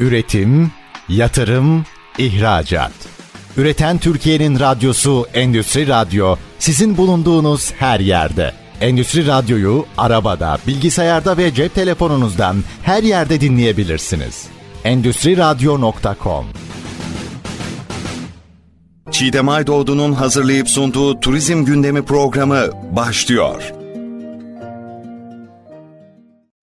Üretim, yatırım, ihracat. Üreten Türkiye'nin radyosu Endüstri Radyo sizin bulunduğunuz her yerde. Endüstri Radyo'yu arabada, bilgisayarda ve cep telefonunuzdan her yerde dinleyebilirsiniz. Endüstri Radyo.com Çiğdem Aydoğdu'nun hazırlayıp sunduğu Turizm Gündemi programı başlıyor.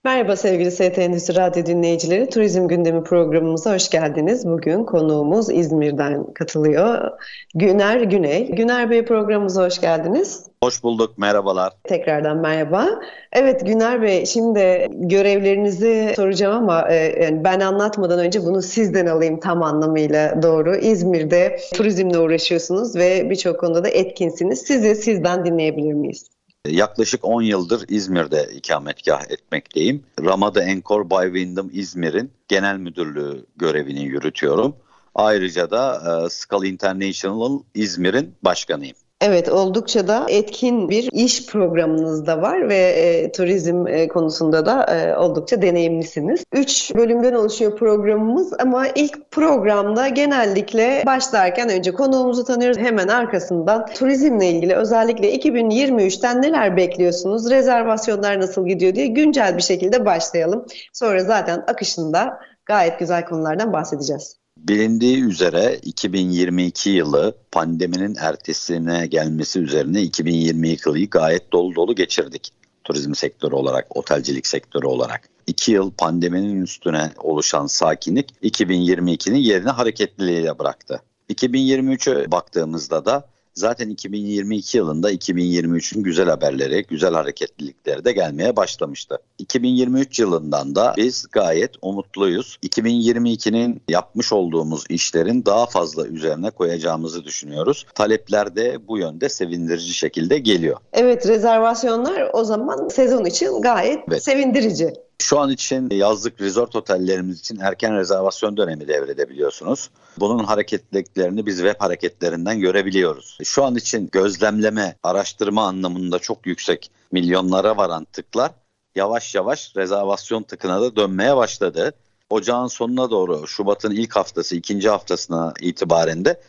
Merhaba sevgili ST Endüstri Radyo dinleyicileri. Turizm Gündemi programımıza hoş geldiniz. Bugün konuğumuz İzmir'den katılıyor. Güner Güney. Güner Bey programımıza hoş geldiniz. Hoş bulduk, merhabalar. Tekrardan merhaba. Evet Güner Bey, şimdi görevlerinizi soracağım ama e, yani ben anlatmadan önce bunu sizden alayım tam anlamıyla doğru. İzmir'de turizmle uğraşıyorsunuz ve birçok konuda da etkinsiniz. Sizi sizden dinleyebilir miyiz? Yaklaşık 10 yıldır İzmir'de ikametgah etmekteyim. Ramada Encore by Wyndham İzmir'in genel müdürlüğü görevini yürütüyorum. Ayrıca da e, Skal International İzmir'in başkanıyım. Evet oldukça da etkin bir iş programınız da var ve e, turizm e, konusunda da e, oldukça deneyimlisiniz. Üç bölümden oluşuyor programımız ama ilk programda genellikle başlarken önce konuğumuzu tanıyoruz. Hemen arkasından turizmle ilgili özellikle 2023'ten neler bekliyorsunuz, rezervasyonlar nasıl gidiyor diye güncel bir şekilde başlayalım. Sonra zaten akışında gayet güzel konulardan bahsedeceğiz. Bilindiği üzere 2022 yılı pandeminin ertesine gelmesi üzerine 2022 yılı gayet dolu dolu geçirdik. Turizm sektörü olarak, otelcilik sektörü olarak. İki yıl pandeminin üstüne oluşan sakinlik 2022'nin yerini hareketliliğiyle bıraktı. 2023'e baktığımızda da zaten 2022 yılında 2023'ün güzel haberleri, güzel hareketlilikleri de gelmeye başlamıştı. 2023 yılından da biz gayet umutluyuz. 2022'nin yapmış olduğumuz işlerin daha fazla üzerine koyacağımızı düşünüyoruz. Talepler de bu yönde sevindirici şekilde geliyor. Evet rezervasyonlar o zaman sezon için gayet evet. sevindirici. Şu an için yazlık resort otellerimiz için erken rezervasyon dönemi devredebiliyorsunuz. Bunun hareketliliklerini biz web hareketlerinden görebiliyoruz. Şu an için gözlemleme, araştırma anlamında çok yüksek milyonlara varan tıklar yavaş yavaş rezervasyon tıkına da dönmeye başladı. Ocağın sonuna doğru Şubat'ın ilk haftası, ikinci haftasına itibaren de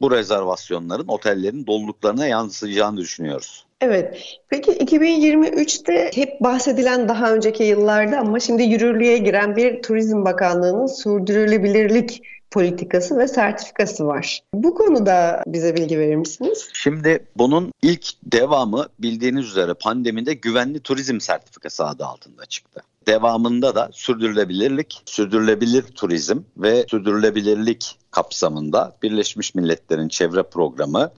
bu rezervasyonların otellerin doluluklarına yansıyacağını düşünüyoruz. Evet. Peki 2023'te hep bahsedilen daha önceki yıllarda ama şimdi yürürlüğe giren bir Turizm Bakanlığı'nın sürdürülebilirlik politikası ve sertifikası var. Bu konuda bize bilgi verir misiniz? Şimdi bunun ilk devamı bildiğiniz üzere pandemide güvenli turizm sertifikası adı altında çıktı. Devamında da sürdürülebilirlik, sürdürülebilir turizm ve sürdürülebilirlik kapsamında Birleşmiş Milletler'in çevre programı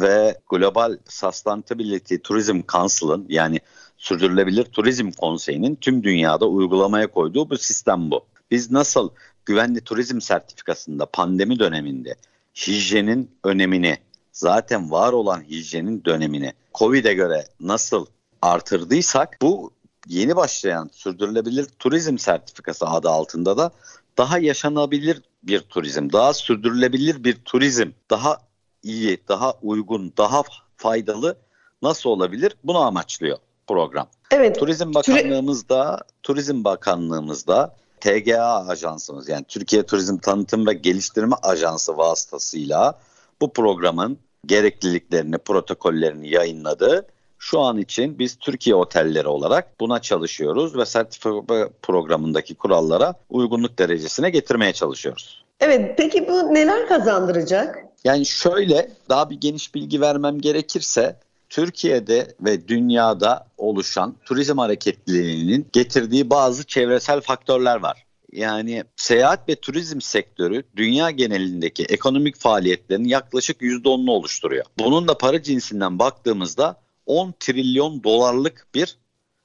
ve Global Sustainability Tourism Council'ın yani Sürdürülebilir Turizm Konseyi'nin tüm dünyada uygulamaya koyduğu bu sistem bu. Biz nasıl güvenli turizm sertifikasında pandemi döneminde hijyenin önemini, zaten var olan hijyenin dönemini Covid'e göre nasıl artırdıysak bu yeni başlayan sürdürülebilir turizm sertifikası adı altında da daha yaşanabilir bir turizm, daha sürdürülebilir bir turizm, daha iyi, daha uygun, daha faydalı nasıl olabilir? Bunu amaçlıyor program. Evet. Turizm Bakanlığımızda, Turizm Bakanlığımızda TGA ajansımız yani Türkiye Turizm Tanıtım ve Geliştirme Ajansı vasıtasıyla bu programın gerekliliklerini, protokollerini yayınladı. Şu an için biz Türkiye otelleri olarak buna çalışıyoruz ve sertifika programındaki kurallara uygunluk derecesine getirmeye çalışıyoruz. Evet, peki bu neler kazandıracak? Yani şöyle daha bir geniş bilgi vermem gerekirse Türkiye'de ve dünyada oluşan turizm hareketliliğinin getirdiği bazı çevresel faktörler var. Yani seyahat ve turizm sektörü dünya genelindeki ekonomik faaliyetlerin yaklaşık %10'unu oluşturuyor. Bunun da para cinsinden baktığımızda 10 trilyon dolarlık bir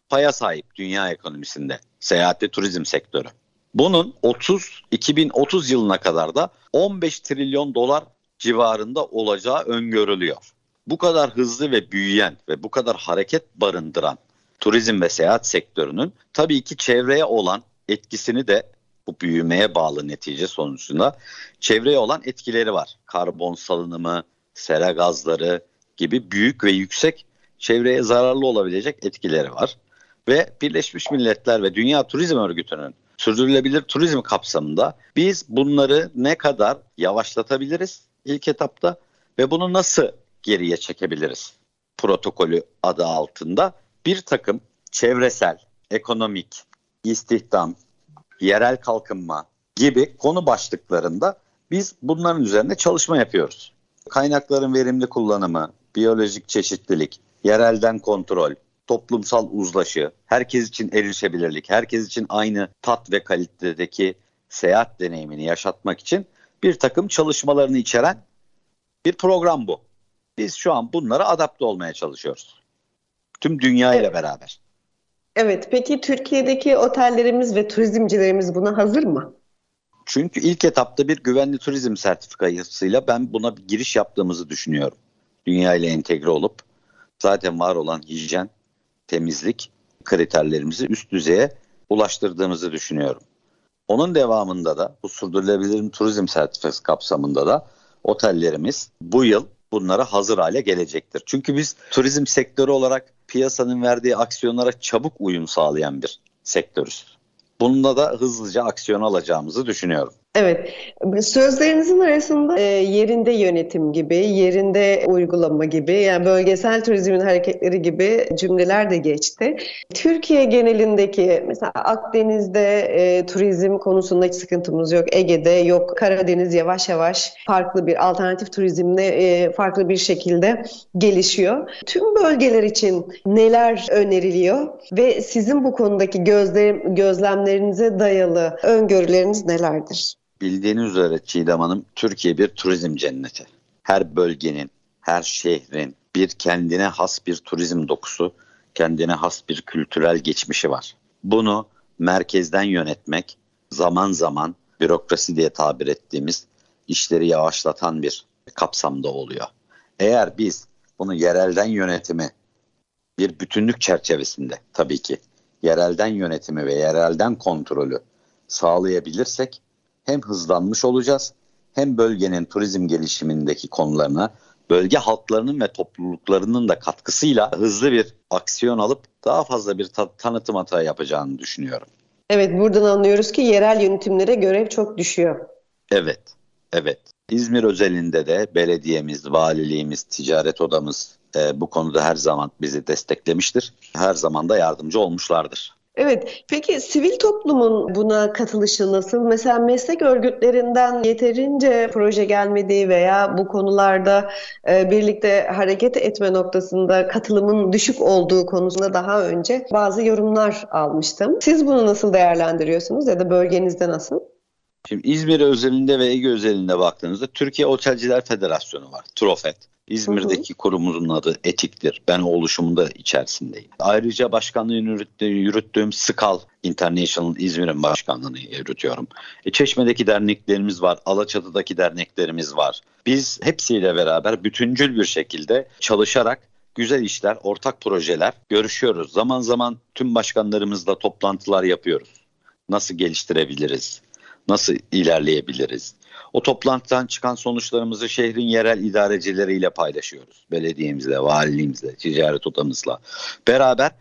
paya sahip dünya ekonomisinde seyahat ve turizm sektörü. Bunun 30 2030 yılına kadar da 15 trilyon dolar civarında olacağı öngörülüyor. Bu kadar hızlı ve büyüyen ve bu kadar hareket barındıran turizm ve seyahat sektörünün tabii ki çevreye olan etkisini de bu büyümeye bağlı netice sonucunda çevreye olan etkileri var. Karbon salınımı, sera gazları gibi büyük ve yüksek çevreye zararlı olabilecek etkileri var. Ve Birleşmiş Milletler ve Dünya Turizm Örgütü'nün sürdürülebilir turizm kapsamında biz bunları ne kadar yavaşlatabiliriz ilk etapta ve bunu nasıl geriye çekebiliriz protokolü adı altında bir takım çevresel, ekonomik, istihdam, yerel kalkınma gibi konu başlıklarında biz bunların üzerine çalışma yapıyoruz. Kaynakların verimli kullanımı, biyolojik çeşitlilik, yerelden kontrol, toplumsal uzlaşı, herkes için erişebilirlik, herkes için aynı tat ve kalitedeki seyahat deneyimini yaşatmak için bir takım çalışmalarını içeren bir program bu. Biz şu an bunlara adapte olmaya çalışıyoruz. Tüm dünya ile beraber. Evet, peki Türkiye'deki otellerimiz ve turizmcilerimiz buna hazır mı? Çünkü ilk etapta bir güvenli turizm sertifikasıyla ben buna bir giriş yaptığımızı düşünüyorum. Dünya ile entegre olup zaten var olan hijyen, temizlik kriterlerimizi üst düzeye ulaştırdığımızı düşünüyorum. Onun devamında da bu sürdürülebilir turizm sertifikası kapsamında da otellerimiz bu yıl bunlara hazır hale gelecektir. Çünkü biz turizm sektörü olarak piyasanın verdiği aksiyonlara çabuk uyum sağlayan bir sektörüz. Bununla da hızlıca aksiyon alacağımızı düşünüyorum. Evet, sözlerinizin arasında e, yerinde yönetim gibi, yerinde uygulama gibi, yani bölgesel turizmin hareketleri gibi cümleler de geçti. Türkiye genelindeki mesela Akdeniz'de e, turizm konusunda hiç sıkıntımız yok, Ege'de yok, Karadeniz yavaş yavaş farklı bir alternatif turizmle e, farklı bir şekilde gelişiyor. Tüm bölgeler için neler öneriliyor ve sizin bu konudaki gözlem, gözlemlerinize dayalı öngörüleriniz nelerdir? Bildiğiniz üzere Çiğdem Hanım Türkiye bir turizm cenneti. Her bölgenin, her şehrin bir kendine has bir turizm dokusu, kendine has bir kültürel geçmişi var. Bunu merkezden yönetmek zaman zaman bürokrasi diye tabir ettiğimiz işleri yavaşlatan bir kapsamda oluyor. Eğer biz bunu yerelden yönetimi bir bütünlük çerçevesinde tabii ki yerelden yönetimi ve yerelden kontrolü sağlayabilirsek hem hızlanmış olacağız hem bölgenin turizm gelişimindeki konularına bölge halklarının ve topluluklarının da katkısıyla hızlı bir aksiyon alıp daha fazla bir ta- tanıtım hata yapacağını düşünüyorum. Evet buradan anlıyoruz ki yerel yönetimlere görev çok düşüyor. Evet, evet. İzmir özelinde de belediyemiz, valiliğimiz, ticaret odamız e, bu konuda her zaman bizi desteklemiştir. Her zaman da yardımcı olmuşlardır. Evet, peki sivil toplumun buna katılışı nasıl? Mesela meslek örgütlerinden yeterince proje gelmediği veya bu konularda e, birlikte hareket etme noktasında katılımın düşük olduğu konusunda daha önce bazı yorumlar almıştım. Siz bunu nasıl değerlendiriyorsunuz ya da bölgenizde nasıl? Şimdi İzmir özelinde ve Ege özelinde baktığınızda Türkiye Otelciler Federasyonu var, Trofet. İzmir'deki hı hı. kurumumuzun adı Etik'tir. Ben oluşumunda içerisindeyim. Ayrıca başkanlığını yürüttüğüm Skal International İzmir'in başkanlığını yürütüyorum. E, Çeşme'deki derneklerimiz var, Alaçatı'daki derneklerimiz var. Biz hepsiyle beraber bütüncül bir şekilde çalışarak güzel işler, ortak projeler görüşüyoruz. Zaman zaman tüm başkanlarımızla toplantılar yapıyoruz. Nasıl geliştirebiliriz? Nasıl ilerleyebiliriz? O toplantıdan çıkan sonuçlarımızı şehrin yerel idarecileriyle paylaşıyoruz. Belediyemizle, valiliğimizle, ticaret odamızla. Beraber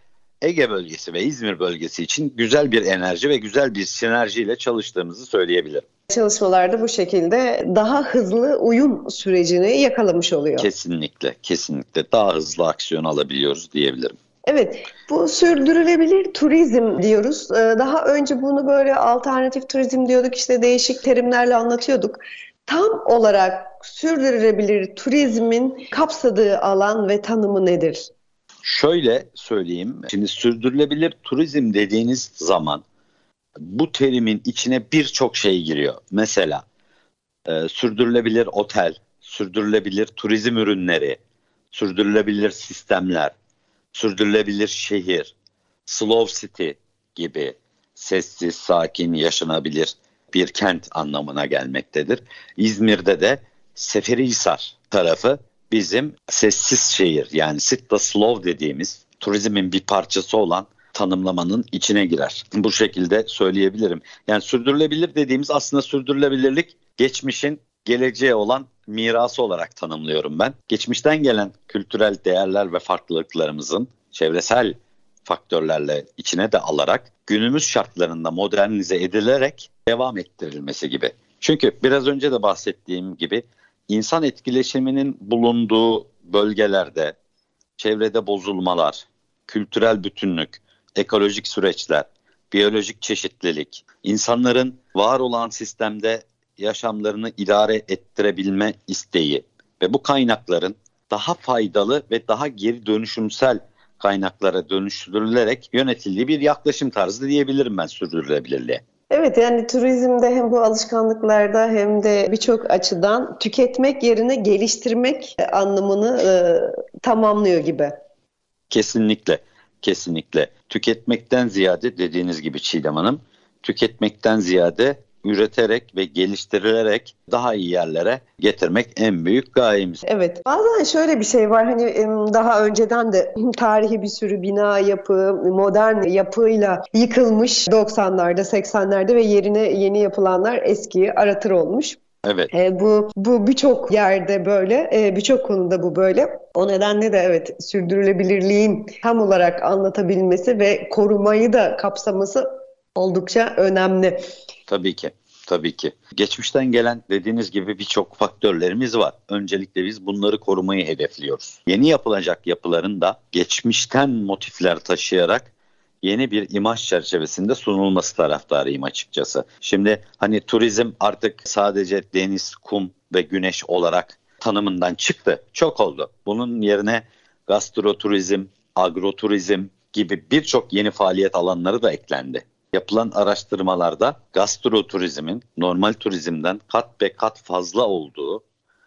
Ege bölgesi ve İzmir bölgesi için güzel bir enerji ve güzel bir sinerjiyle çalıştığımızı söyleyebilirim. Çalışmalarda bu şekilde daha hızlı uyum sürecini yakalamış oluyor. Kesinlikle, kesinlikle daha hızlı aksiyon alabiliyoruz diyebilirim. Evet, bu sürdürülebilir turizm diyoruz. Ee, daha önce bunu böyle alternatif turizm diyorduk, işte değişik terimlerle anlatıyorduk. Tam olarak sürdürülebilir turizmin kapsadığı alan ve tanımı nedir? Şöyle söyleyeyim, şimdi sürdürülebilir turizm dediğiniz zaman bu terimin içine birçok şey giriyor. Mesela e, sürdürülebilir otel, sürdürülebilir turizm ürünleri, sürdürülebilir sistemler, sürdürülebilir şehir, slow city gibi sessiz, sakin, yaşanabilir bir kent anlamına gelmektedir. İzmir'de de Seferihisar tarafı bizim sessiz şehir yani sit the slow dediğimiz turizmin bir parçası olan tanımlamanın içine girer. Bu şekilde söyleyebilirim. Yani sürdürülebilir dediğimiz aslında sürdürülebilirlik geçmişin geleceğe olan mirası olarak tanımlıyorum ben. Geçmişten gelen kültürel değerler ve farklılıklarımızın çevresel faktörlerle içine de alarak günümüz şartlarında modernize edilerek devam ettirilmesi gibi. Çünkü biraz önce de bahsettiğim gibi insan etkileşiminin bulunduğu bölgelerde çevrede bozulmalar, kültürel bütünlük, ekolojik süreçler, biyolojik çeşitlilik, insanların var olan sistemde yaşamlarını idare ettirebilme isteği ve bu kaynakların daha faydalı ve daha geri dönüşümsel kaynaklara dönüştürülerek yönetildiği bir yaklaşım tarzı diyebilirim ben sürdürülebilirliğe. Evet yani turizmde hem bu alışkanlıklarda hem de birçok açıdan tüketmek yerine geliştirmek anlamını e, tamamlıyor gibi. Kesinlikle, kesinlikle. Tüketmekten ziyade dediğiniz gibi Çiğdem Hanım, tüketmekten ziyade üreterek ve geliştirilerek daha iyi yerlere getirmek en büyük gayemiz. Evet. Bazen şöyle bir şey var hani daha önceden de tarihi bir sürü bina yapı, modern yapıyla yıkılmış 90'larda, 80'lerde ve yerine yeni yapılanlar eskiyi aratır olmuş. Evet. E, bu bu birçok yerde böyle, e, birçok konuda bu böyle. O nedenle de evet sürdürülebilirliğin tam olarak anlatabilmesi ve korumayı da kapsaması oldukça önemli. Tabii ki. Tabii ki. Geçmişten gelen dediğiniz gibi birçok faktörlerimiz var. Öncelikle biz bunları korumayı hedefliyoruz. Yeni yapılacak yapıların da geçmişten motifler taşıyarak yeni bir imaj çerçevesinde sunulması taraftarıyım açıkçası. Şimdi hani turizm artık sadece deniz, kum ve güneş olarak tanımından çıktı. Çok oldu. Bunun yerine gastroturizm, agroturizm gibi birçok yeni faaliyet alanları da eklendi. Yapılan araştırmalarda gastroturizmin normal turizmden kat be kat fazla olduğu,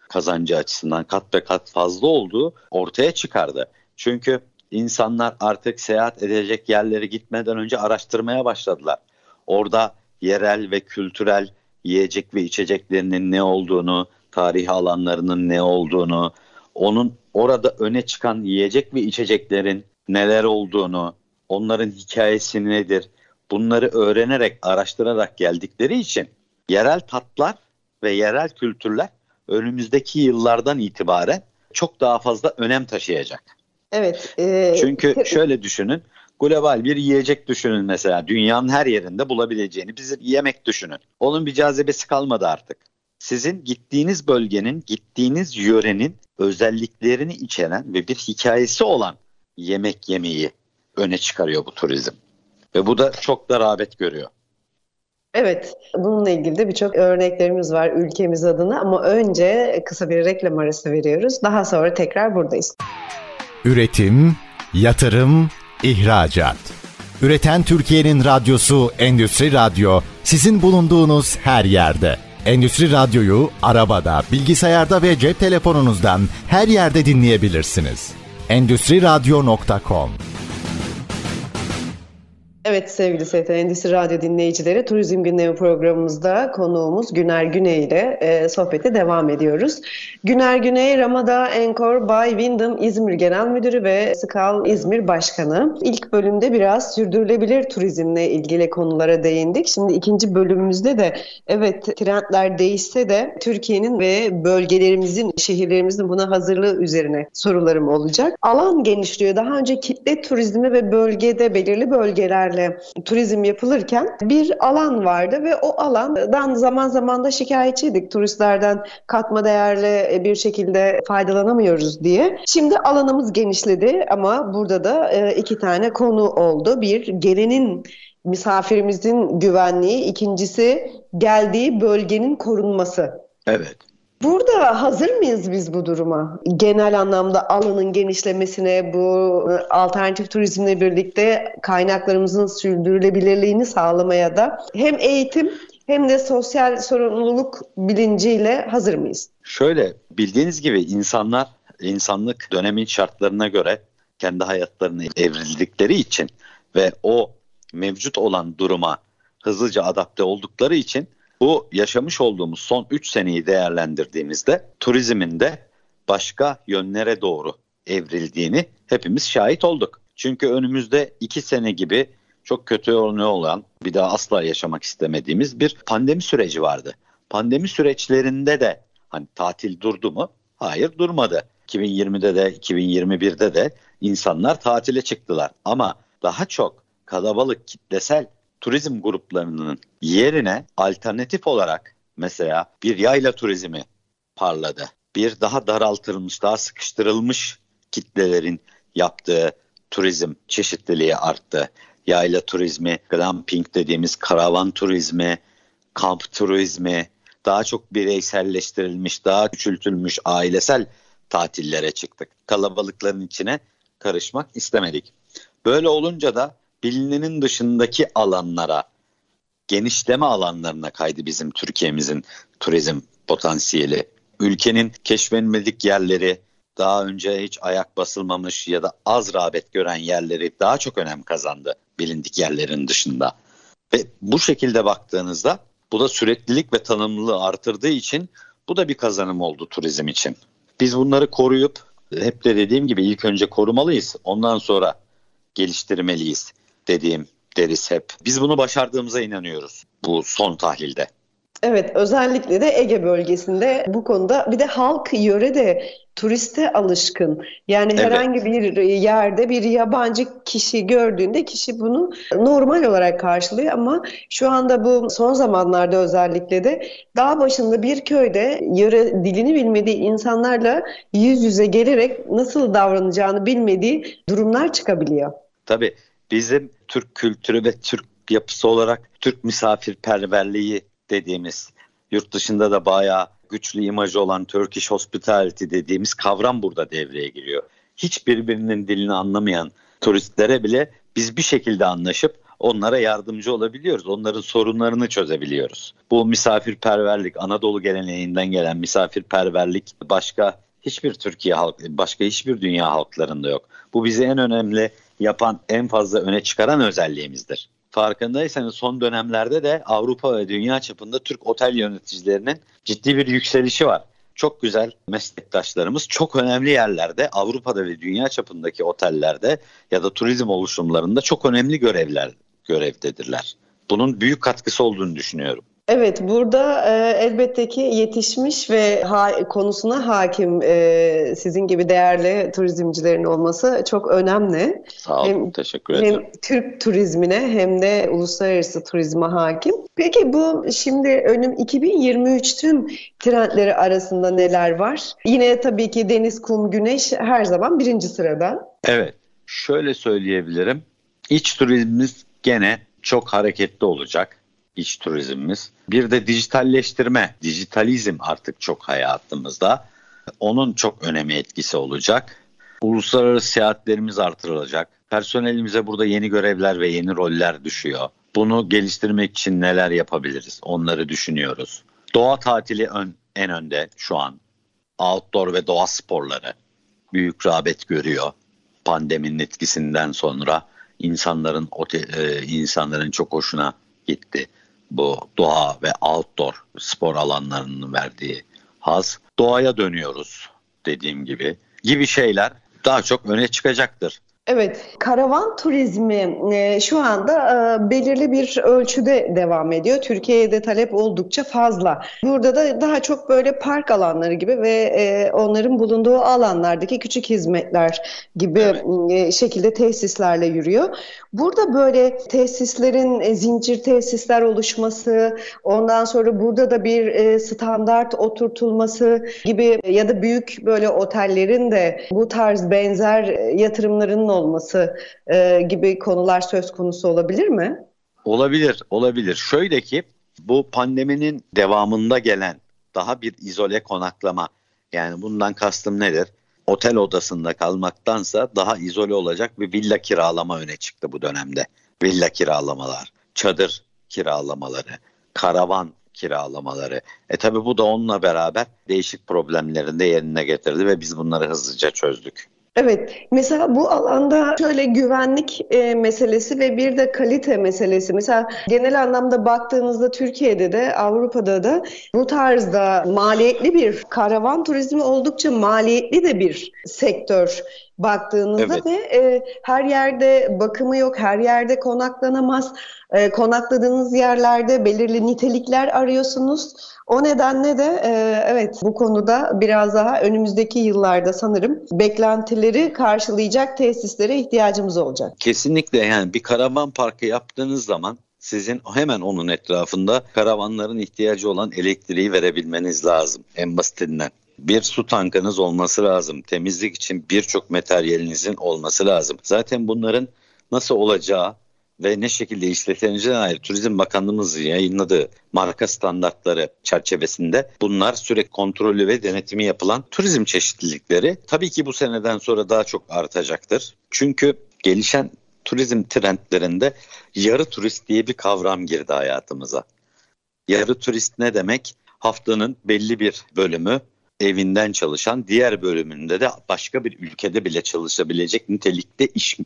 kazancı açısından kat be kat fazla olduğu ortaya çıkardı. Çünkü insanlar artık seyahat edecek yerleri gitmeden önce araştırmaya başladılar. Orada yerel ve kültürel yiyecek ve içeceklerinin ne olduğunu, tarihi alanlarının ne olduğunu, onun orada öne çıkan yiyecek ve içeceklerin neler olduğunu, onların hikayesi nedir, bunları öğrenerek, araştırarak geldikleri için yerel tatlar ve yerel kültürler önümüzdeki yıllardan itibaren çok daha fazla önem taşıyacak. Evet. E, Çünkü şöyle düşünün. Global bir yiyecek düşünün mesela. Dünyanın her yerinde bulabileceğini bir yemek düşünün. Onun bir cazibesi kalmadı artık. Sizin gittiğiniz bölgenin, gittiğiniz yörenin özelliklerini içeren ve bir hikayesi olan yemek yemeyi öne çıkarıyor bu turizm. Ve bu da çok da rağbet görüyor. Evet, bununla ilgili de birçok örneklerimiz var ülkemiz adına ama önce kısa bir reklam arası veriyoruz. Daha sonra tekrar buradayız. Üretim, yatırım, ihracat. Üreten Türkiye'nin radyosu Endüstri Radyo sizin bulunduğunuz her yerde. Endüstri Radyo'yu arabada, bilgisayarda ve cep telefonunuzdan her yerde dinleyebilirsiniz. Endüstri Radyo.com Evet sevgili ST Endüstri Radyo dinleyicileri Turizm Gündemi programımızda konuğumuz Güner Güney ile e, sohbete devam ediyoruz. Güner Güney Ramada Encore Bay Wyndham İzmir Genel Müdürü ve Skal İzmir Başkanı. İlk bölümde biraz sürdürülebilir turizmle ilgili konulara değindik. Şimdi ikinci bölümümüzde de evet trendler değişse de Türkiye'nin ve bölgelerimizin, şehirlerimizin buna hazırlığı üzerine sorularım olacak. Alan genişliyor. Daha önce kitle turizmi ve bölgede belirli bölgeler turistlerle turizm yapılırken bir alan vardı ve o alandan zaman zaman da şikayetçiydik turistlerden katma değerli bir şekilde faydalanamıyoruz diye. Şimdi alanımız genişledi ama burada da e, iki tane konu oldu. Bir gelenin misafirimizin güvenliği, ikincisi geldiği bölgenin korunması. Evet. Burada hazır mıyız biz bu duruma? Genel anlamda alanın genişlemesine, bu e, alternatif turizmle birlikte kaynaklarımızın sürdürülebilirliğini sağlamaya da hem eğitim hem de sosyal sorumluluk bilinciyle hazır mıyız? Şöyle bildiğiniz gibi insanlar insanlık dönemin şartlarına göre kendi hayatlarını evrildikleri için ve o mevcut olan duruma hızlıca adapte oldukları için bu yaşamış olduğumuz son 3 seneyi değerlendirdiğimizde turizmin de başka yönlere doğru evrildiğini hepimiz şahit olduk. Çünkü önümüzde 2 sene gibi çok kötü örneği olan bir daha asla yaşamak istemediğimiz bir pandemi süreci vardı. Pandemi süreçlerinde de hani tatil durdu mu? Hayır durmadı. 2020'de de 2021'de de insanlar tatile çıktılar. Ama daha çok kalabalık kitlesel turizm gruplarının yerine alternatif olarak mesela bir yayla turizmi parladı. Bir daha daraltılmış, daha sıkıştırılmış kitlelerin yaptığı turizm çeşitliliği arttı. Yayla turizmi, glamping dediğimiz karavan turizmi, kamp turizmi, daha çok bireyselleştirilmiş, daha küçültülmüş ailesel tatillere çıktık. Kalabalıkların içine karışmak istemedik. Böyle olunca da bilinenin dışındaki alanlara, genişleme alanlarına kaydı bizim Türkiye'mizin turizm potansiyeli. Ülkenin keşfedilmedik yerleri, daha önce hiç ayak basılmamış ya da az rağbet gören yerleri daha çok önem kazandı bilindik yerlerin dışında. Ve bu şekilde baktığınızda bu da süreklilik ve tanımlılığı artırdığı için bu da bir kazanım oldu turizm için. Biz bunları koruyup hep de dediğim gibi ilk önce korumalıyız. Ondan sonra geliştirmeliyiz dediğim deriz hep. Biz bunu başardığımıza inanıyoruz bu son tahlilde. Evet özellikle de Ege bölgesinde bu konuda bir de halk yöre de turiste alışkın. Yani evet. herhangi bir yerde bir yabancı kişi gördüğünde kişi bunu normal olarak karşılıyor ama şu anda bu son zamanlarda özellikle de dağ başında bir köyde yöre dilini bilmediği insanlarla yüz yüze gelerek nasıl davranacağını bilmediği durumlar çıkabiliyor. Tabii bizim Türk kültürü ve Türk yapısı olarak Türk misafirperverliği dediğimiz yurt dışında da bayağı güçlü imajı olan Turkish Hospitality dediğimiz kavram burada devreye giriyor. Hiç birbirinin dilini anlamayan turistlere bile biz bir şekilde anlaşıp onlara yardımcı olabiliyoruz. Onların sorunlarını çözebiliyoruz. Bu misafirperverlik, Anadolu geleneğinden gelen misafirperverlik başka hiçbir Türkiye halk, başka hiçbir dünya halklarında yok. Bu bizi en önemli yapan, en fazla öne çıkaran özelliğimizdir. Farkındaysanız son dönemlerde de Avrupa ve dünya çapında Türk otel yöneticilerinin ciddi bir yükselişi var. Çok güzel meslektaşlarımız çok önemli yerlerde Avrupa'da ve dünya çapındaki otellerde ya da turizm oluşumlarında çok önemli görevler görevdedirler. Bunun büyük katkısı olduğunu düşünüyorum. Evet, burada e, elbette ki yetişmiş ve ha, konusuna hakim e, sizin gibi değerli turizmcilerin olması çok önemli. Sağ olun, hem, teşekkür ederim. Hem Türk turizmine hem de uluslararası turizme hakim. Peki bu şimdi önüm 2023'ün trendleri arasında neler var? Yine tabii ki deniz, kum, güneş her zaman birinci sırada. Evet, şöyle söyleyebilirim. İç turizmimiz gene çok hareketli olacak iç turizmimiz. Bir de dijitalleştirme, dijitalizm artık çok hayatımızda. Onun çok önemi etkisi olacak. Uluslararası seyahatlerimiz artırılacak. Personelimize burada yeni görevler ve yeni roller düşüyor. Bunu geliştirmek için neler yapabiliriz? Onları düşünüyoruz. Doğa tatili ön, en önde şu an. Outdoor ve doğa sporları büyük rağbet görüyor. Pandeminin etkisinden sonra insanların e, insanların çok hoşuna gitti bu doğa ve outdoor spor alanlarının verdiği haz. Doğaya dönüyoruz dediğim gibi gibi şeyler daha çok öne çıkacaktır. Evet, karavan turizmi e, şu anda e, belirli bir ölçüde devam ediyor. Türkiye'de talep oldukça fazla. Burada da daha çok böyle park alanları gibi ve e, onların bulunduğu alanlardaki küçük hizmetler gibi evet. e, şekilde tesislerle yürüyor. Burada böyle tesislerin e, zincir tesisler oluşması, ondan sonra burada da bir e, standart oturtulması gibi ya da büyük böyle otellerin de bu tarz benzer yatırımların olması e, gibi konular söz konusu olabilir mi? Olabilir, olabilir. Şöyle ki bu pandeminin devamında gelen daha bir izole konaklama yani bundan kastım nedir? Otel odasında kalmaktansa daha izole olacak bir villa kiralama öne çıktı bu dönemde. Villa kiralamalar, çadır kiralamaları, karavan kiralamaları. E tabi bu da onunla beraber değişik problemlerini de yerine getirdi ve biz bunları hızlıca çözdük. Evet, mesela bu alanda şöyle güvenlik e, meselesi ve bir de kalite meselesi. Mesela genel anlamda baktığınızda Türkiye'de de Avrupa'da da bu tarzda maliyetli bir karavan turizmi oldukça maliyetli de bir sektör baktığınızda evet. ve e, her yerde bakımı yok, her yerde konaklanamaz. E, konakladığınız yerlerde belirli nitelikler arıyorsunuz. O nedenle de e, evet bu konuda biraz daha önümüzdeki yıllarda sanırım beklentileri karşılayacak tesislere ihtiyacımız olacak. Kesinlikle yani bir karavan parkı yaptığınız zaman sizin hemen onun etrafında karavanların ihtiyacı olan elektriği verebilmeniz lazım en basitinden. Bir su tankınız olması lazım. Temizlik için birçok materyalinizin olması lazım. Zaten bunların nasıl olacağı ve ne şekilde işletileceğine dair Turizm Bakanlığımız yayınladığı marka standartları çerçevesinde bunlar sürekli kontrolü ve denetimi yapılan turizm çeşitlilikleri tabii ki bu seneden sonra daha çok artacaktır. Çünkü gelişen turizm trendlerinde yarı turist diye bir kavram girdi hayatımıza. Yarı turist ne demek? Haftanın belli bir bölümü evinden çalışan, diğer bölümünde de başka bir ülkede bile çalışabilecek nitelikte iş,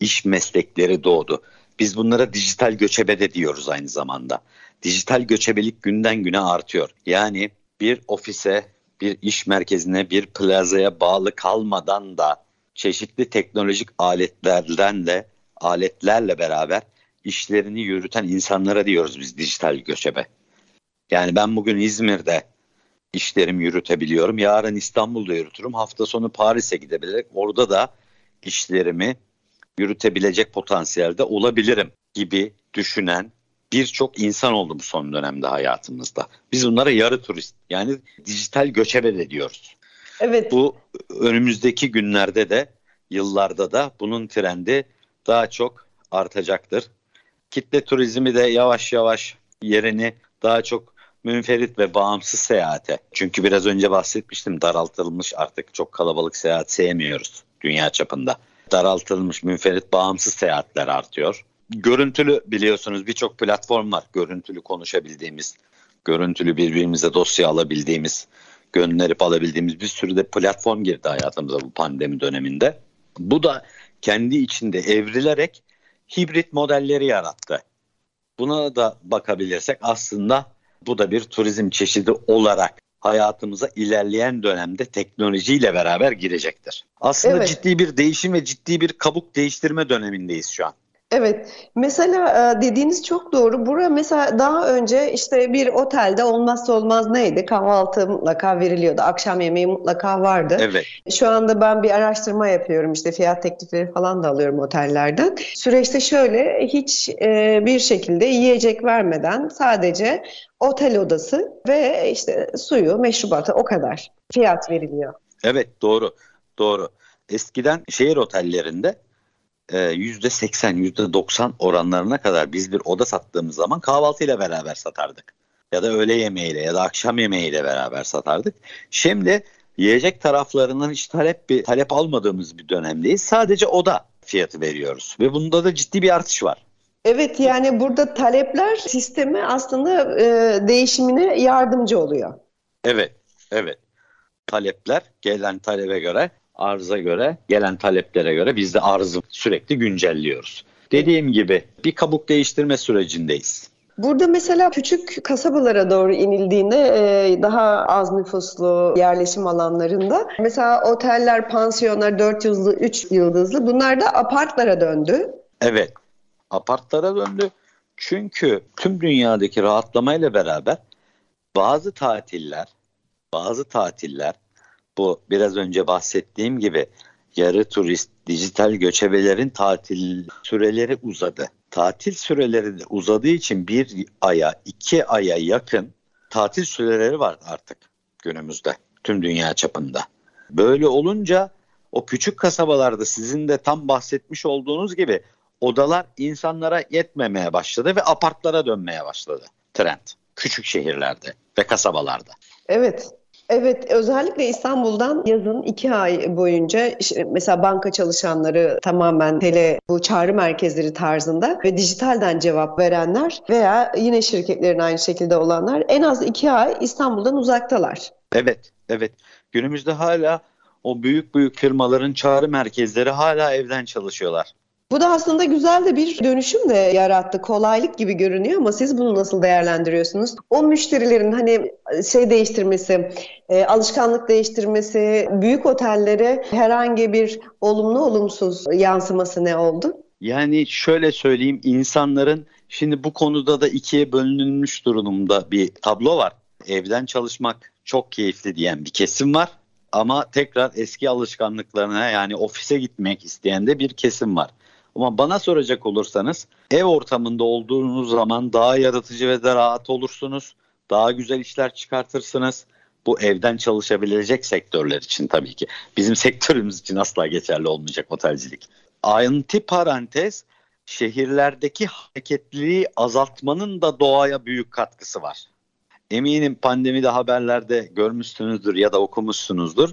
iş meslekleri doğdu. Biz bunlara dijital göçebe de diyoruz aynı zamanda. Dijital göçebelik günden güne artıyor. Yani bir ofise, bir iş merkezine, bir plazaya bağlı kalmadan da çeşitli teknolojik aletlerden de aletlerle beraber işlerini yürüten insanlara diyoruz biz dijital göçebe. Yani ben bugün İzmir'de işlerimi yürütebiliyorum. Yarın İstanbul'da yürütürüm. Hafta sonu Paris'e gidebilerek orada da işlerimi yürütebilecek potansiyelde olabilirim gibi düşünen birçok insan oldu bu son dönemde hayatımızda. Biz bunlara yarı turist yani dijital göçebe de diyoruz. Evet. Bu önümüzdeki günlerde de yıllarda da bunun trendi daha çok artacaktır. Kitle turizmi de yavaş yavaş yerini daha çok münferit ve bağımsız seyahate. Çünkü biraz önce bahsetmiştim daraltılmış artık çok kalabalık seyahat sevmiyoruz dünya çapında. Daraltılmış münferit bağımsız seyahatler artıyor. Görüntülü biliyorsunuz birçok platform var. Görüntülü konuşabildiğimiz, görüntülü birbirimize dosya alabildiğimiz, gönderip alabildiğimiz bir sürü de platform girdi hayatımıza bu pandemi döneminde. Bu da kendi içinde evrilerek hibrit modelleri yarattı. Buna da bakabilirsek aslında bu da bir turizm çeşidi olarak hayatımıza ilerleyen dönemde teknolojiyle beraber girecektir. Aslında evet. ciddi bir değişim ve ciddi bir kabuk değiştirme dönemindeyiz şu an. Evet. Mesela e, dediğiniz çok doğru. Bura mesela daha önce işte bir otelde olmazsa olmaz neydi? Kahvaltı mutlaka veriliyordu. Akşam yemeği mutlaka vardı. Evet. Şu anda ben bir araştırma yapıyorum. İşte fiyat teklifleri falan da alıyorum otellerden. Süreçte şöyle hiç e, bir şekilde yiyecek vermeden sadece otel odası ve işte suyu, meşrubatı o kadar fiyat veriliyor. Evet doğru. Doğru. Eskiden şehir otellerinde %80, e, %90 oranlarına kadar biz bir oda sattığımız zaman kahvaltıyla beraber satardık. Ya da öğle yemeğiyle ya da akşam yemeğiyle beraber satardık. Şimdi yiyecek taraflarından hiç talep bir talep almadığımız bir dönemdeyiz. Sadece oda fiyatı veriyoruz ve bunda da ciddi bir artış var. Evet yani burada talepler sistemi aslında e, değişimine yardımcı oluyor. Evet, evet. Talepler gelen talebe göre arıza göre, gelen taleplere göre biz de arzı sürekli güncelliyoruz. Dediğim gibi bir kabuk değiştirme sürecindeyiz. Burada mesela küçük kasabalara doğru inildiğinde e, daha az nüfuslu yerleşim alanlarında mesela oteller, pansiyonlar 4 yıldızlı, 3 yıldızlı bunlar da apartlara döndü. Evet, apartlara döndü. Çünkü tüm dünyadaki rahatlamayla beraber bazı tatiller, bazı tatiller bu biraz önce bahsettiğim gibi yarı turist, dijital göçebelerin tatil süreleri uzadı. Tatil süreleri de uzadığı için bir aya, iki aya yakın tatil süreleri var artık günümüzde tüm dünya çapında. Böyle olunca o küçük kasabalarda sizin de tam bahsetmiş olduğunuz gibi odalar insanlara yetmemeye başladı ve apartlara dönmeye başladı trend. Küçük şehirlerde ve kasabalarda. Evet, Evet, özellikle İstanbul'dan yazın iki ay boyunca işte mesela banka çalışanları tamamen tele bu çağrı merkezleri tarzında ve dijitalden cevap verenler veya yine şirketlerin aynı şekilde olanlar en az iki ay İstanbul'dan uzaktalar. Evet, evet. Günümüzde hala o büyük büyük firmaların çağrı merkezleri hala evden çalışıyorlar. Bu da aslında güzel de bir dönüşüm de yarattı. Kolaylık gibi görünüyor ama siz bunu nasıl değerlendiriyorsunuz? O müşterilerin hani şey değiştirmesi, e, alışkanlık değiştirmesi, büyük otellere herhangi bir olumlu olumsuz yansıması ne oldu? Yani şöyle söyleyeyim insanların şimdi bu konuda da ikiye bölünmüş durumda bir tablo var. Evden çalışmak çok keyifli diyen bir kesim var ama tekrar eski alışkanlıklarına yani ofise gitmek isteyen de bir kesim var. Ama bana soracak olursanız ev ortamında olduğunuz zaman daha yaratıcı ve de rahat olursunuz. Daha güzel işler çıkartırsınız. Bu evden çalışabilecek sektörler için tabii ki. Bizim sektörümüz için asla geçerli olmayacak otelcilik. Ayrıntı parantez şehirlerdeki hareketliliği azaltmanın da doğaya büyük katkısı var. Eminim pandemide haberlerde görmüşsünüzdür ya da okumuşsunuzdur.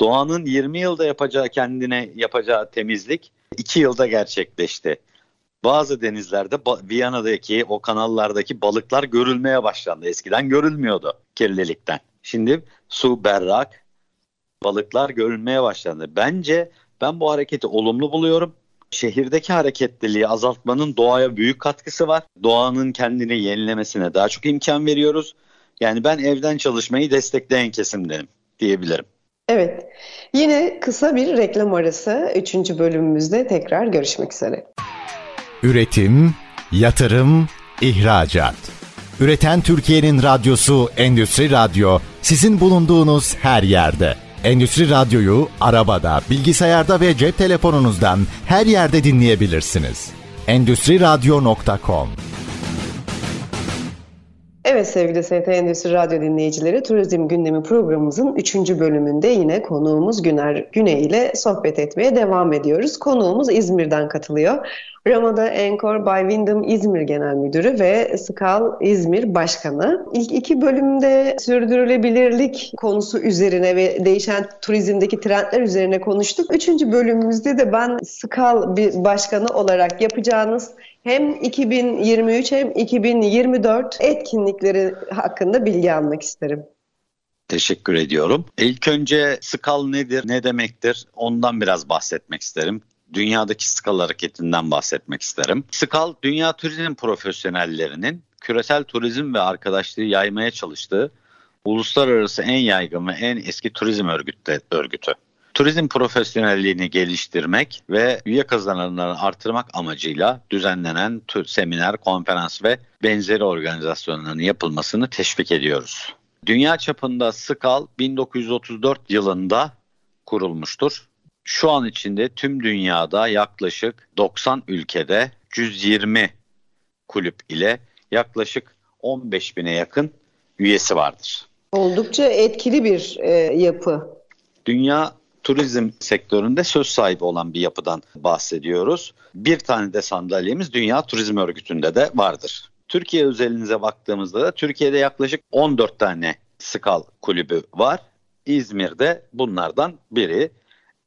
Doğanın 20 yılda yapacağı kendine yapacağı temizlik 2 yılda gerçekleşti. Bazı denizlerde Viyana'daki o kanallardaki balıklar görülmeye başlandı. Eskiden görülmüyordu kirlilikten. Şimdi su berrak, balıklar görülmeye başlandı. Bence ben bu hareketi olumlu buluyorum. Şehirdeki hareketliliği azaltmanın doğaya büyük katkısı var. Doğanın kendini yenilemesine daha çok imkan veriyoruz. Yani ben evden çalışmayı destekleyen kesimdenim diyebilirim. Evet. Yine kısa bir reklam arası. Üçüncü bölümümüzde tekrar görüşmek üzere. Üretim, yatırım, ihracat. Üreten Türkiye'nin radyosu Endüstri Radyo sizin bulunduğunuz her yerde. Endüstri Radyo'yu arabada, bilgisayarda ve cep telefonunuzdan her yerde dinleyebilirsiniz. Endüstri Radyo.com Evet sevgili ST Endüstri Radyo dinleyicileri, Turizm Gündemi programımızın 3. bölümünde yine konuğumuz Güner Güney ile sohbet etmeye devam ediyoruz. Konuğumuz İzmir'den katılıyor. Ramada Encore by Wyndham İzmir Genel Müdürü ve Skal İzmir Başkanı. İlk iki bölümde sürdürülebilirlik konusu üzerine ve değişen turizmdeki trendler üzerine konuştuk. Üçüncü bölümümüzde de ben Skal bir başkanı olarak yapacağınız hem 2023 hem 2024 etkinlikleri hakkında bilgi almak isterim. Teşekkür ediyorum. İlk önce skal nedir, ne demektir ondan biraz bahsetmek isterim. Dünyadaki skal hareketinden bahsetmek isterim. Skal, dünya turizm profesyonellerinin küresel turizm ve arkadaşlığı yaymaya çalıştığı uluslararası en yaygın ve en eski turizm örgütü turizm profesyonelliğini geliştirmek ve üye kazananlarını artırmak amacıyla düzenlenen seminer, konferans ve benzeri organizasyonların yapılmasını teşvik ediyoruz. Dünya çapında SKAL 1934 yılında kurulmuştur. Şu an içinde tüm dünyada yaklaşık 90 ülkede 120 kulüp ile yaklaşık 15 bine yakın üyesi vardır. Oldukça etkili bir e, yapı. Dünya turizm sektöründe söz sahibi olan bir yapıdan bahsediyoruz. Bir tane de sandalyemiz Dünya Turizm Örgütü'nde de vardır. Türkiye özelinize baktığımızda da Türkiye'de yaklaşık 14 tane skal kulübü var. İzmir'de bunlardan biri.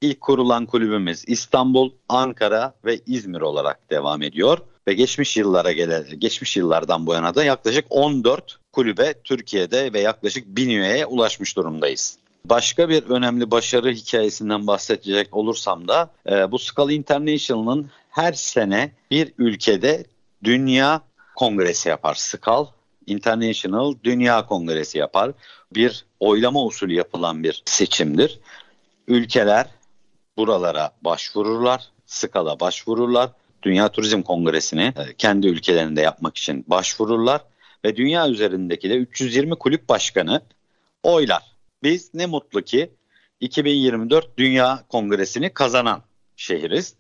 İlk kurulan kulübümüz İstanbul, Ankara ve İzmir olarak devam ediyor ve geçmiş yıllara gelen geçmiş yıllardan bu yana da yaklaşık 14 kulübe Türkiye'de ve yaklaşık 1000 üyeye ulaşmış durumdayız. Başka bir önemli başarı hikayesinden bahsedecek olursam da e, bu Scala International'ın her sene bir ülkede dünya kongresi yapar. Skal International Dünya Kongresi yapar. Bir oylama usulü yapılan bir seçimdir. Ülkeler buralara başvururlar, Skala başvururlar. Dünya Turizm Kongresi'ni e, kendi ülkelerinde yapmak için başvururlar ve dünya üzerindeki de 320 kulüp başkanı oylar. Biz ne mutlu ki 2024 Dünya Kongresi'ni kazanan şehiriz.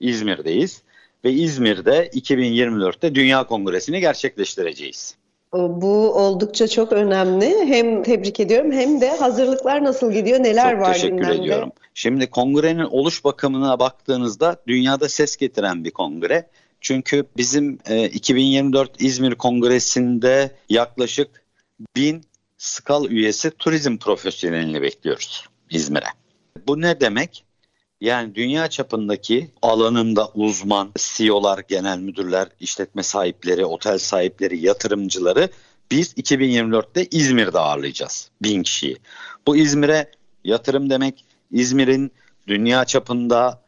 İzmir'deyiz ve İzmir'de 2024'te Dünya Kongresi'ni gerçekleştireceğiz. Bu oldukça çok önemli. Hem tebrik ediyorum hem de hazırlıklar nasıl gidiyor, neler çok var teşekkür gündemde? ediyorum. Şimdi kongrenin oluş bakımına baktığınızda dünyada ses getiren bir kongre. Çünkü bizim e, 2024 İzmir Kongresi'nde yaklaşık bin SKAL üyesi turizm profesyonelini bekliyoruz İzmir'e. Bu ne demek? Yani dünya çapındaki alanında uzman CEO'lar, genel müdürler, işletme sahipleri, otel sahipleri, yatırımcıları biz 2024'te İzmir'de ağırlayacağız. Bin kişiyi. Bu İzmir'e yatırım demek İzmir'in dünya çapında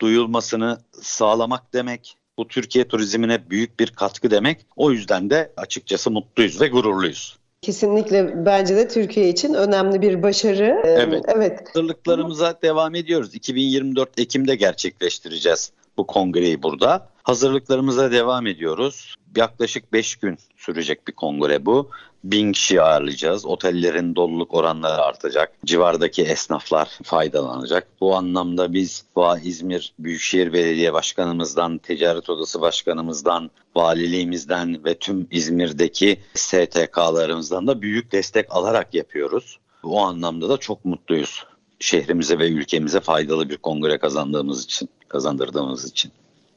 duyulmasını sağlamak demek. Bu Türkiye turizmine büyük bir katkı demek. O yüzden de açıkçası mutluyuz ve gururluyuz. Kesinlikle bence de Türkiye için önemli bir başarı. Evet. evet. Hazırlıklarımıza devam ediyoruz. 2024 Ekim'de gerçekleştireceğiz bu kongreyi burada. Hazırlıklarımıza devam ediyoruz. Yaklaşık 5 gün sürecek bir kongre bu. Bin kişi ağırlayacağız. Otellerin doluluk oranları artacak. Civardaki esnaflar faydalanacak. Bu anlamda biz Va İzmir Büyükşehir Belediye Başkanımızdan, Ticaret Odası Başkanımızdan, valiliğimizden ve tüm İzmir'deki STK'larımızdan da büyük destek alarak yapıyoruz. Bu anlamda da çok mutluyuz. Şehrimize ve ülkemize faydalı bir kongre kazandığımız için, kazandırdığımız için.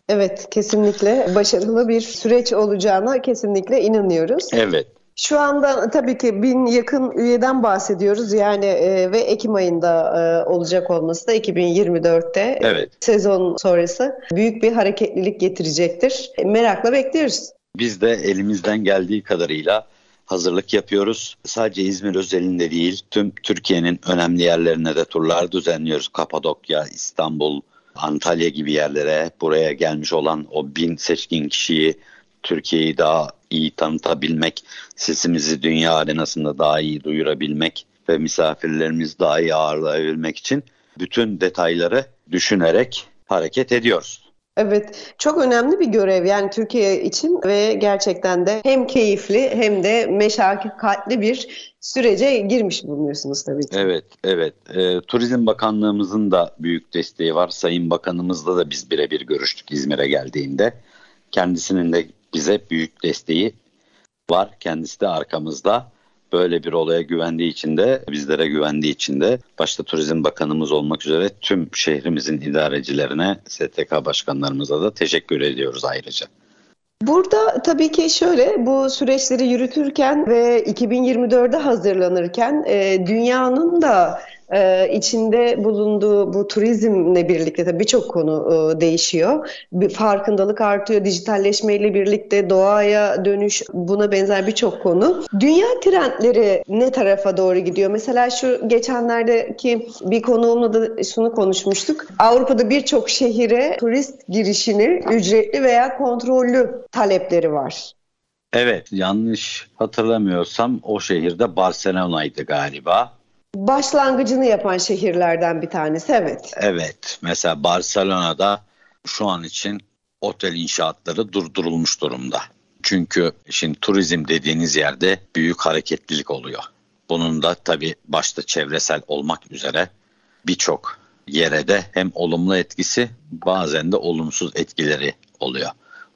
Evet, kesinlikle başarılı bir süreç olacağına kesinlikle inanıyoruz. Evet. Şu anda tabii ki bin yakın üyeden bahsediyoruz yani e, ve Ekim ayında e, olacak olması da 2024'te evet. sezon sonrası büyük bir hareketlilik getirecektir. E, merakla bekliyoruz. Biz de elimizden geldiği kadarıyla hazırlık yapıyoruz. Sadece İzmir özelinde değil tüm Türkiye'nin önemli yerlerine de turlar düzenliyoruz. Kapadokya, İstanbul, Antalya gibi yerlere buraya gelmiş olan o bin seçkin kişiyi Türkiye'yi daha iyi tanıtabilmek, sesimizi dünya arenasında daha iyi duyurabilmek ve misafirlerimizi daha iyi ağırlayabilmek için bütün detayları düşünerek hareket ediyoruz. Evet, çok önemli bir görev yani Türkiye için ve gerçekten de hem keyifli hem de meşakkatli bir sürece girmiş bulunuyorsunuz tabii ki. Evet, evet. E, Turizm Bakanlığımızın da büyük desteği var. Sayın Bakanımızla da biz birebir görüştük İzmir'e geldiğinde. Kendisinin de bize büyük desteği var. Kendisi de arkamızda. Böyle bir olaya güvendiği için de bizlere güvendiği için de başta Turizm Bakanımız olmak üzere tüm şehrimizin idarecilerine, STK başkanlarımıza da teşekkür ediyoruz ayrıca. Burada tabii ki şöyle bu süreçleri yürütürken ve 2024'de hazırlanırken e, dünyanın da e, içinde bulunduğu bu turizmle birlikte tabii birçok konu e, değişiyor. Bir farkındalık artıyor, dijitalleşmeyle birlikte doğaya dönüş, buna benzer birçok konu. Dünya trendleri ne tarafa doğru gidiyor? Mesela şu geçenlerdeki bir konuğumla da şunu konuşmuştuk. Avrupa'da birçok şehire turist girişini ücretli veya kontrollü talepleri var. Evet, yanlış hatırlamıyorsam o şehirde Barcelona'ydı galiba başlangıcını yapan şehirlerden bir tanesi evet. Evet mesela Barcelona'da şu an için otel inşaatları durdurulmuş durumda. Çünkü şimdi turizm dediğiniz yerde büyük hareketlilik oluyor. Bunun da tabii başta çevresel olmak üzere birçok yere de hem olumlu etkisi bazen de olumsuz etkileri oluyor.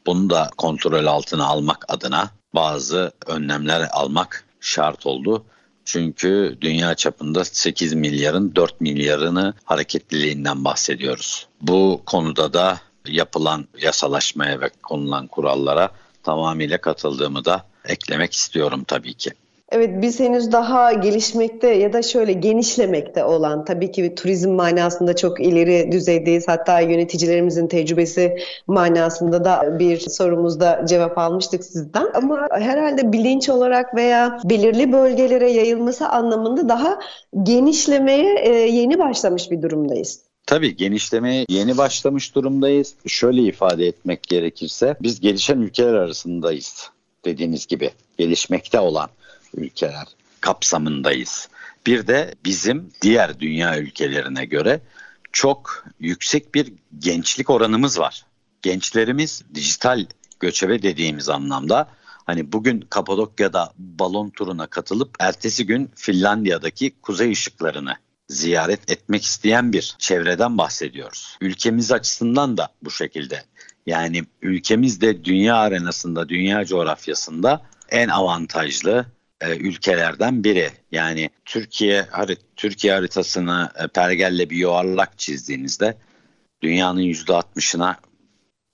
Bunu da kontrol altına almak adına bazı önlemler almak şart oldu. Çünkü dünya çapında 8 milyarın 4 milyarını hareketliliğinden bahsediyoruz. Bu konuda da yapılan yasalaşmaya ve konulan kurallara tamamıyla katıldığımı da eklemek istiyorum tabii ki. Evet biz henüz daha gelişmekte ya da şöyle genişlemekte olan tabii ki turizm manasında çok ileri düzeydeyiz. Hatta yöneticilerimizin tecrübesi manasında da bir sorumuzda cevap almıştık sizden. Ama herhalde bilinç olarak veya belirli bölgelere yayılması anlamında daha genişlemeye e, yeni başlamış bir durumdayız. Tabii genişlemeye yeni başlamış durumdayız. Şöyle ifade etmek gerekirse biz gelişen ülkeler arasındayız dediğiniz gibi gelişmekte olan ülkeler kapsamındayız. Bir de bizim diğer dünya ülkelerine göre çok yüksek bir gençlik oranımız var. Gençlerimiz dijital göçebe dediğimiz anlamda hani bugün Kapadokya'da balon turuna katılıp ertesi gün Finlandiya'daki kuzey ışıklarını ziyaret etmek isteyen bir çevreden bahsediyoruz. Ülkemiz açısından da bu şekilde. Yani ülkemiz de dünya arenasında, dünya coğrafyasında en avantajlı e, ülkelerden biri. Yani Türkiye harit Türkiye haritasını e, pergelle bir yuvarlak çizdiğinizde dünyanın %60'ına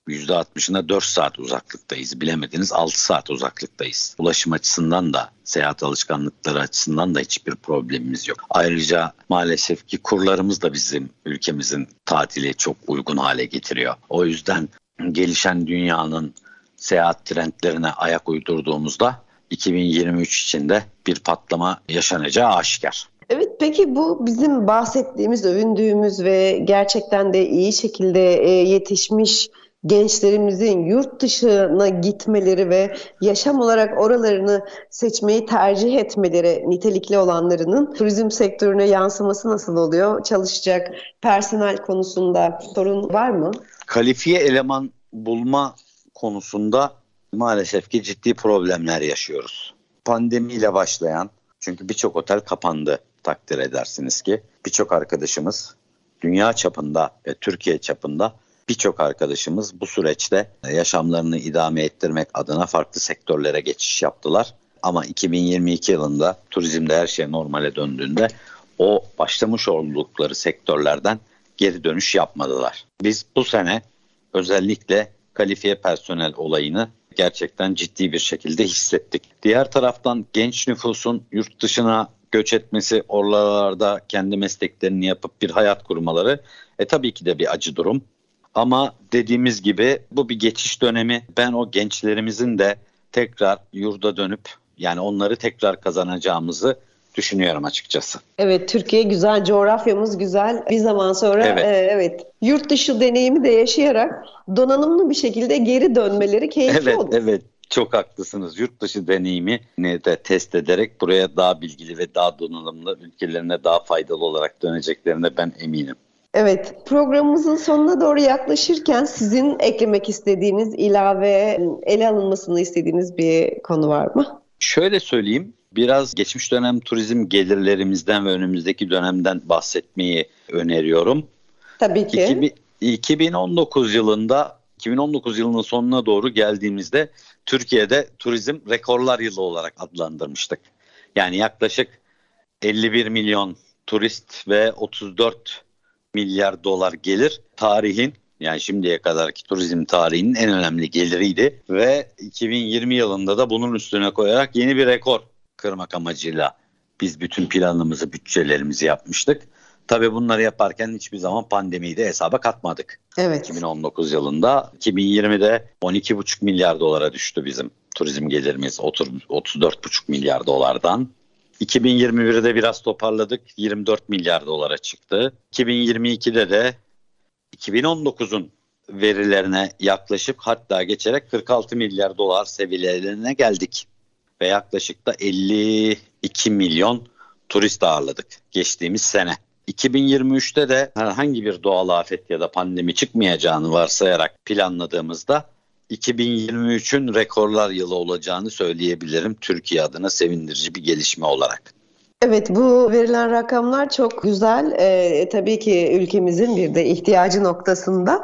%60'ına 4 saat uzaklıktayız. Bilemediniz 6 saat uzaklıktayız. Ulaşım açısından da seyahat alışkanlıkları açısından da hiçbir problemimiz yok. Ayrıca maalesef ki kurlarımız da bizim ülkemizin tatili çok uygun hale getiriyor. O yüzden gelişen dünyanın seyahat trendlerine ayak uydurduğumuzda 2023 içinde bir patlama yaşanacağı aşikar. Evet Peki bu bizim bahsettiğimiz, övündüğümüz ve gerçekten de iyi şekilde e, yetişmiş gençlerimizin yurt dışına gitmeleri ve yaşam olarak oralarını seçmeyi tercih etmeleri nitelikli olanlarının turizm sektörüne yansıması nasıl oluyor? Çalışacak personel konusunda sorun var mı? Kalifiye eleman bulma konusunda maalesef ki ciddi problemler yaşıyoruz. Pandemiyle başlayan çünkü birçok otel kapandı takdir edersiniz ki. Birçok arkadaşımız dünya çapında ve Türkiye çapında birçok arkadaşımız bu süreçte yaşamlarını idame ettirmek adına farklı sektörlere geçiş yaptılar. Ama 2022 yılında turizmde her şey normale döndüğünde o başlamış oldukları sektörlerden geri dönüş yapmadılar. Biz bu sene özellikle kalifiye personel olayını gerçekten ciddi bir şekilde hissettik. Diğer taraftan genç nüfusun yurt dışına göç etmesi, oralarda kendi mesleklerini yapıp bir hayat kurmaları e tabii ki de bir acı durum. Ama dediğimiz gibi bu bir geçiş dönemi. Ben o gençlerimizin de tekrar yurda dönüp yani onları tekrar kazanacağımızı düşünüyorum açıkçası. Evet Türkiye güzel, coğrafyamız güzel. Bir zaman sonra evet, e, evet yurt dışı deneyimi de yaşayarak donanımlı bir şekilde geri dönmeleri keyifli evet, olur. Evet evet çok haklısınız. Yurt dışı deneyimi de test ederek buraya daha bilgili ve daha donanımlı ülkelerine daha faydalı olarak döneceklerine ben eminim. Evet, programımızın sonuna doğru yaklaşırken sizin eklemek istediğiniz, ilave ele alınmasını istediğiniz bir konu var mı? Şöyle söyleyeyim, biraz geçmiş dönem turizm gelirlerimizden ve önümüzdeki dönemden bahsetmeyi öneriyorum. Tabii ki. 2000, 2019 yılında 2019 yılının sonuna doğru geldiğimizde Türkiye'de turizm rekorlar yılı olarak adlandırmıştık. Yani yaklaşık 51 milyon turist ve 34 milyar dolar gelir tarihin yani şimdiye kadarki turizm tarihinin en önemli geliriydi ve 2020 yılında da bunun üstüne koyarak yeni bir rekor kırmak amacıyla biz bütün planımızı, bütçelerimizi yapmıştık. Tabii bunları yaparken hiçbir zaman pandemiyi de hesaba katmadık. Evet. 2019 yılında 2020'de 12,5 milyar dolara düştü bizim turizm gelirimiz 34,5 milyar dolardan. 2021'de biraz toparladık 24 milyar dolara çıktı. 2022'de de 2019'un verilerine yaklaşıp hatta geçerek 46 milyar dolar seviyelerine geldik. Ve yaklaşık da 52 milyon turist ağırladık geçtiğimiz sene. 2023'te de herhangi bir doğal afet ya da pandemi çıkmayacağını varsayarak planladığımızda 2023'ün rekorlar yılı olacağını söyleyebilirim Türkiye adına sevindirici bir gelişme olarak. Evet bu verilen rakamlar çok güzel. Ee, tabii ki ülkemizin bir de ihtiyacı noktasında.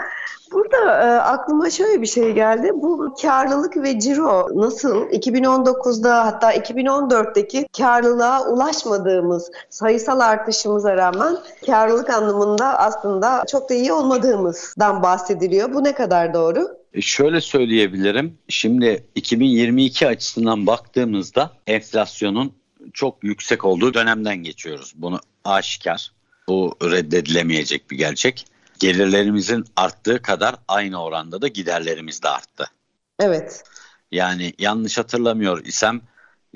Burada e, aklıma şöyle bir şey geldi. Bu karlılık ve ciro nasıl 2019'da hatta 2014'teki karlılığa ulaşmadığımız sayısal artışımıza rağmen karlılık anlamında aslında çok da iyi olmadığımızdan bahsediliyor. Bu ne kadar doğru? E, şöyle söyleyebilirim. Şimdi 2022 açısından baktığımızda enflasyonun çok yüksek olduğu dönemden geçiyoruz. Bunu aşikar. Bu reddedilemeyecek bir gerçek. Gelirlerimizin arttığı kadar aynı oranda da giderlerimiz de arttı. Evet. Yani yanlış hatırlamıyor isem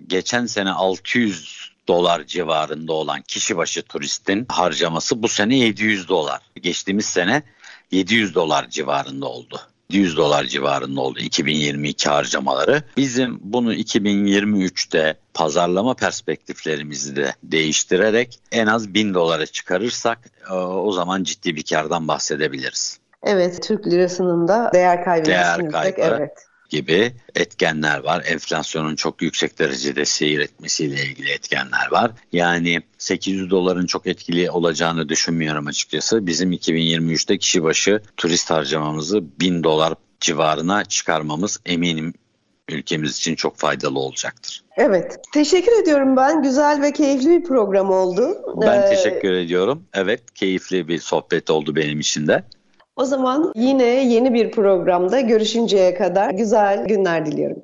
geçen sene 600 dolar civarında olan kişi başı turistin harcaması bu sene 700 dolar. Geçtiğimiz sene 700 dolar civarında oldu. 100 dolar civarında oldu 2022 harcamaları. Bizim bunu 2023'te pazarlama perspektiflerimizi de değiştirerek en az 1000 dolara çıkarırsak e, o zaman ciddi bir kardan bahsedebiliriz. Evet, Türk lirasının da değer kaybı. Değer kaybı. Evet gibi etkenler var. Enflasyonun çok yüksek derecede seyretmesiyle ilgili etkenler var. Yani 800 doların çok etkili olacağını düşünmüyorum açıkçası. Bizim 2023'te kişi başı turist harcamamızı 1000 dolar civarına çıkarmamız eminim ülkemiz için çok faydalı olacaktır. Evet. Teşekkür ediyorum ben. Güzel ve keyifli bir program oldu. Ben ee... teşekkür ediyorum. Evet, keyifli bir sohbet oldu benim için de. O zaman yine yeni bir programda görüşünceye kadar güzel günler diliyorum.